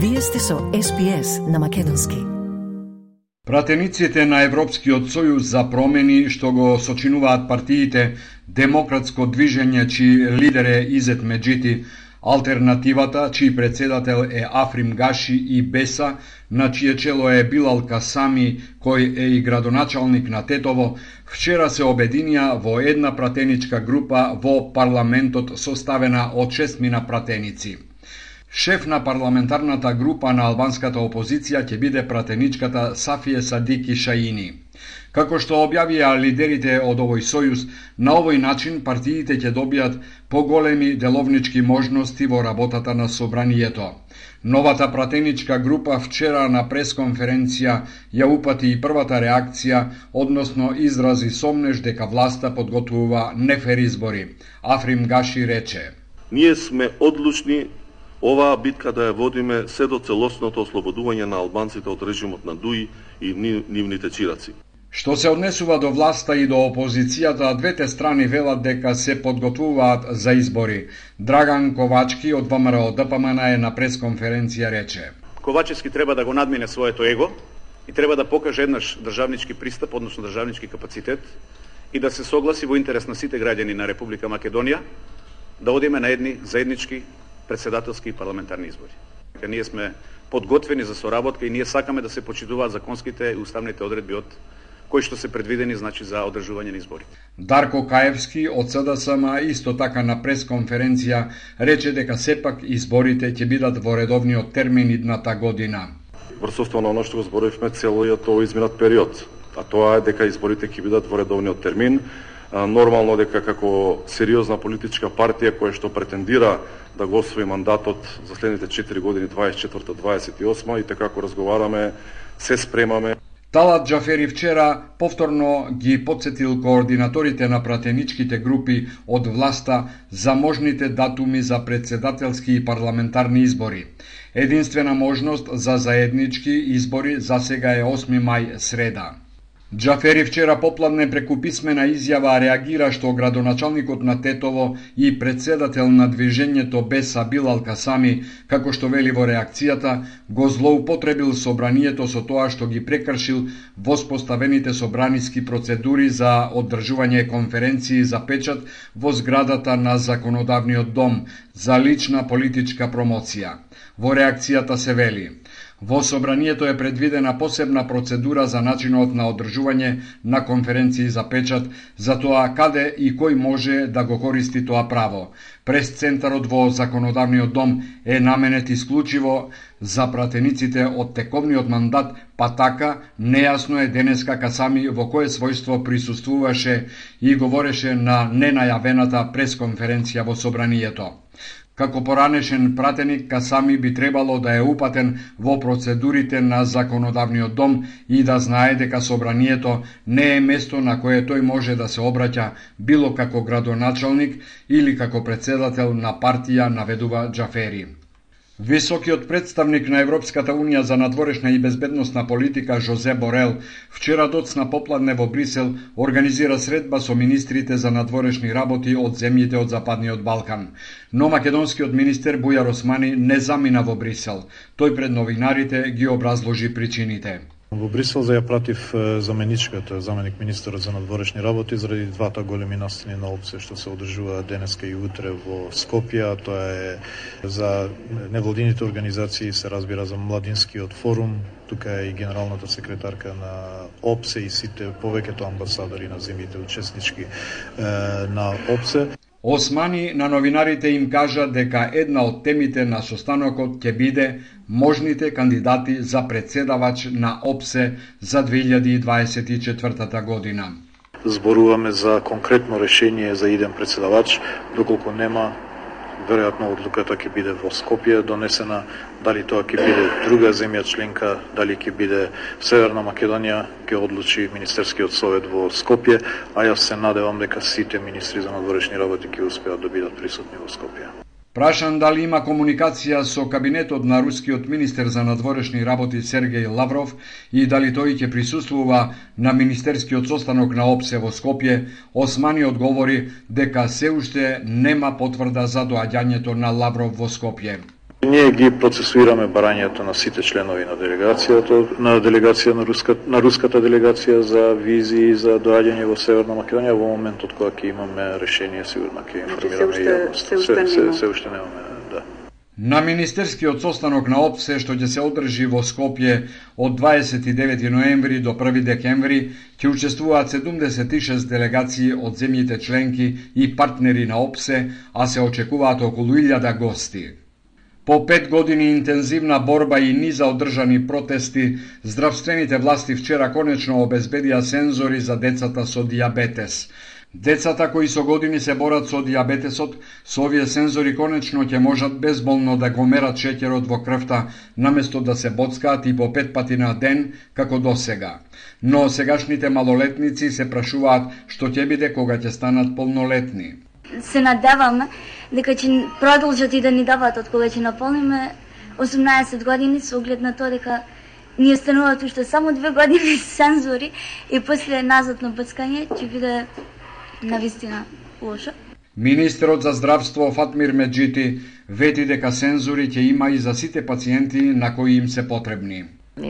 Вие сте со СПС на Македонски. Пратениците на Европскиот сојуз за промени што го сочинуваат партиите Демократско движење чи лидер е Изет Меджити, Алтернативата, чиј председател е Африм Гаши и Беса, на чие чело е Билал Касами, кој е и градоначалник на Тетово, вчера се обединија во една пратеничка група во парламентот составена од шестмина пратеници. Шеф на парламентарната група на албанската опозиција ќе биде пратеничката Сафие Садики Шаини. Како што објавија лидерите од овој сојуз, на овој начин партиите ќе добијат поголеми деловнички можности во работата на собранието. Новата пратеничка група вчера на пресконференција ја упати и првата реакција, односно изрази сомнеж дека власта подготвува нефер избори. Африм Гаши рече: Ние сме одлучни оваа битка да ја водиме се до целосното ослободување на албанците од режимот на Дуи и нивните чираци. Што се однесува до власта и до опозицијата, двете страни велат дека се подготвуваат за избори. Драган Ковачки од ВМРО ДПМН е на пресконференција рече. Ковачевски треба да го надмине своето его и треба да покаже еднаш државнички пристап, односно државнички капацитет и да се согласи во интерес на сите граѓани на Република Македонија да одиме на едни заеднички председателски и парламентарни избори. Дека ние сме подготвени за соработка и ние сакаме да се почитуваат законските и уставните одредби од кои што се предвидени значи за одржување на избори. Дарко Каевски од СДСМ исто така на пресконференција рече дека сепак изборите ќе бидат во редовниот термин идната година. Врсовство на оно што го зборивме целиот овој изминат период, а тоа е дека изборите ќе бидат во редовниот термин, нормално дека како сериозна политичка партија која што претендира да го освои мандатот за следните 4 години 24-28 и така како разговараме се спремаме Талат Джафери вчера повторно ги подсетил координаторите на пратеничките групи од власта за можните датуми за председателски и парламентарни избори. Единствена можност за заеднички избори за сега е 8 мај среда. Джафери вчера попладне преку писмена изјава реагира што градоначалникот на Тетово и председател на движењето Беса Билал Касами, како што вели во реакцијата, го злоупотребил собранието со тоа што ги прекршил воспоставените собраниски процедури за одржување конференции за печат во зградата на Законодавниот дом за лична политичка промоција. Во реакцијата се вели Во собранието е предвидена посебна процедура за начинот на одржување на конференции за печат, за тоа каде и кој може да го користи тоа право. Прес центарот во законодавниот дом е наменет исклучиво за пратениците од тековниот мандат, па така нејасно е денеска Касами во кое својство присуствуваше и говореше на ненајавената пресконференција во собранието. Како поранешен пратеник, Касами би требало да е упатен во процедурите на законодавниот дом и да знае дека собранието не е место на кое тој може да се обраќа било како градоначалник или како председател на партија, наведува Джафери. Високиот представник на Европската Унија за надворешна и безбедносна политика Жозе Борел вчера доцна попладне во Брисел организира средба со министрите за надворешни работи од земјите од Западниот Балкан. Но македонскиот министер Бујар Османи не замина во Брисел. Тој пред новинарите ги образложи причините. Во Брисел за ја пратив заменичката, заменик министерот за надворешни работи заради двата големи настани на опција што се одржува денеска и утре во Скопје, тоа е за невладините организации се разбира за младинскиот форум, тука е и генералната секретарка на ОПСЕ и сите повеќето амбасадори на земјите учеснички на ОПСЕ. Османи на новинарите им кажа дека една од темите на состанокот ќе биде можните кандидати за председавач на ОПСЕ за 2024 година. Зборуваме за конкретно решение за еден председавач, доколку нема веројатно одлуката ќе биде во Скопје донесена, дали тоа ќе биде друга земја членка, дали ќе биде Северна Македонија, ќе одлучи Министерскиот совет во Скопје, а јас се надевам дека сите министри за надворешни работи ќе успеат да бидат присутни во Скопје. Прашан дали има комуникација со кабинетот на рускиот министер за надворешни работи Сергеј Лавров и дали тој ќе присуствува на министерскиот состанок на ОПСЕ во Скопје, Османи одговори дека се уште нема потврда за доаѓањето на Лавров во Скопје. Ние ги процесуираме барањето на сите членови на делегацијата, на делегација на, руска, на руската делегација за визии за доаѓање во Северна Македонија во моментот кога ќе имаме решение сигурно ќе значи, информираме јавноста. Се, се, се, се уште немаме, да. На министерскиот состанок на ОПСЕ што ќе се одржи во Скопје од 29 ноември до 1 декември ќе учествуваат 76 делегации од земјите членки и партнери на ОПСЕ, а се очекуваат околу 1000 гости. По пет години интензивна борба и низа одржани протести, здравствените власти вчера конечно обезбедија сензори за децата со диабетес. Децата кои со години се борат со диабетесот, со овие сензори конечно ќе можат безболно да го мерат шеќерот во крвта, наместо да се боцкаат и по пет пати на ден, како до сега. Но сегашните малолетници се прашуваат што ќе биде кога ќе станат полнолетни се надеваме дека ќе продолжат и да ни дават од кога ќе наполниме 18 години со оглед на тоа дека ние стануваат уште само две години сензори и после назад на бцкање ќе биде навистина лошо. Министерот за здравство Фатмир Меджити вети дека сензори ќе има и за сите пациенти на кои им се потребни.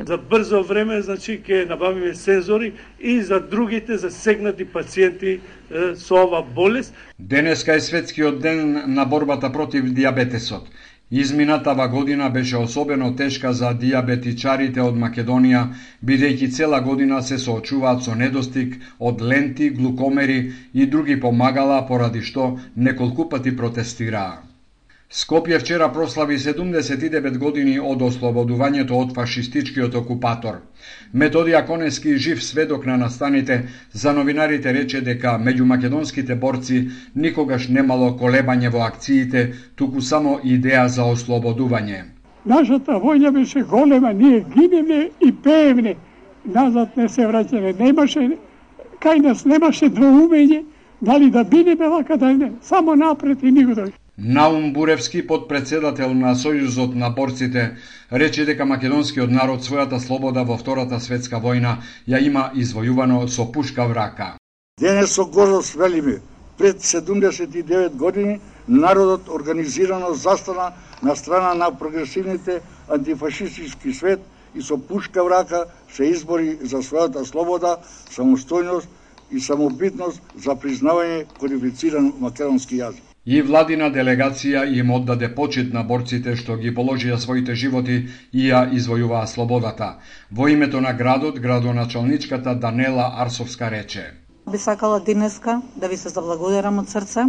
За брзо време, значи, ќе набавиме сензори и за другите засегнати пациенти е, со ова болест. Денеска е светскиот ден на борбата против диабетесот. Изминатава година беше особено тешка за диабетичарите од Македонија, бидејќи цела година се соочуваат со недостиг од ленти, глукомери и други помагала, поради што неколку пати протестираа. Скопје вчера прослави 79 години од ослободувањето од фашистичкиот окупатор. Методија Конески, жив сведок на настаните, за новинарите рече дека меѓу македонските борци никогаш немало колебање во акциите, туку само идеја за ослободување. Нашата војна беше голема, ние гиневне и пеевне. Назад не се враќаме. Немаше, кај нас немаше двоумење, дали да бидеме вака дали не, само напред и никој. Наум Буревски, подпредседател на Сојузот на борците, рече дека македонскиот народ својата слобода во Втората светска војна ја има извојувано со пушка в рака. Денес со гордост велиме, пред 79 години народот организирано застана на страна на прогресивните антифашистички свет и со пушка в рака се избори за својата слобода, самостојност и самобитност за признавање кодифициран македонски јазик. И владина делегација им оддаде почит на борците што ги положија своите животи и ја извојуваа слободата. Во името на градот, градоначалничката Данела Арсовска рече. Би сакала денеска да ви се заблагодарам од срце.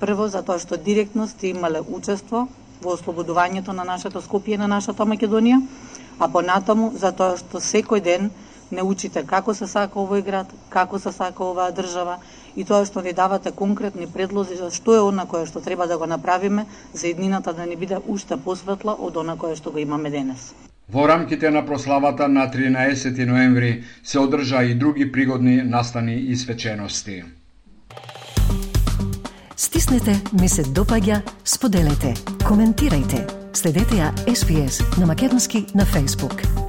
Прво, за тоа што директно сте имале учество во ослободувањето на нашето Скопје на нашата Македонија, а понатаму за тоа што секој ден не учите како се сака овој град, како се сака оваа држава и тоа што ни давате конкретни предлози за што е она кое што треба да го направиме за еднината да ни биде уште посветла од она кое што го имаме денес. Во рамките на прославата на 13 ноември се одржа и други пригодни настани и свечености. Стиснете, ми се допаѓа, споделете, коментирајте. Следете ја SPS на Македонски на Facebook.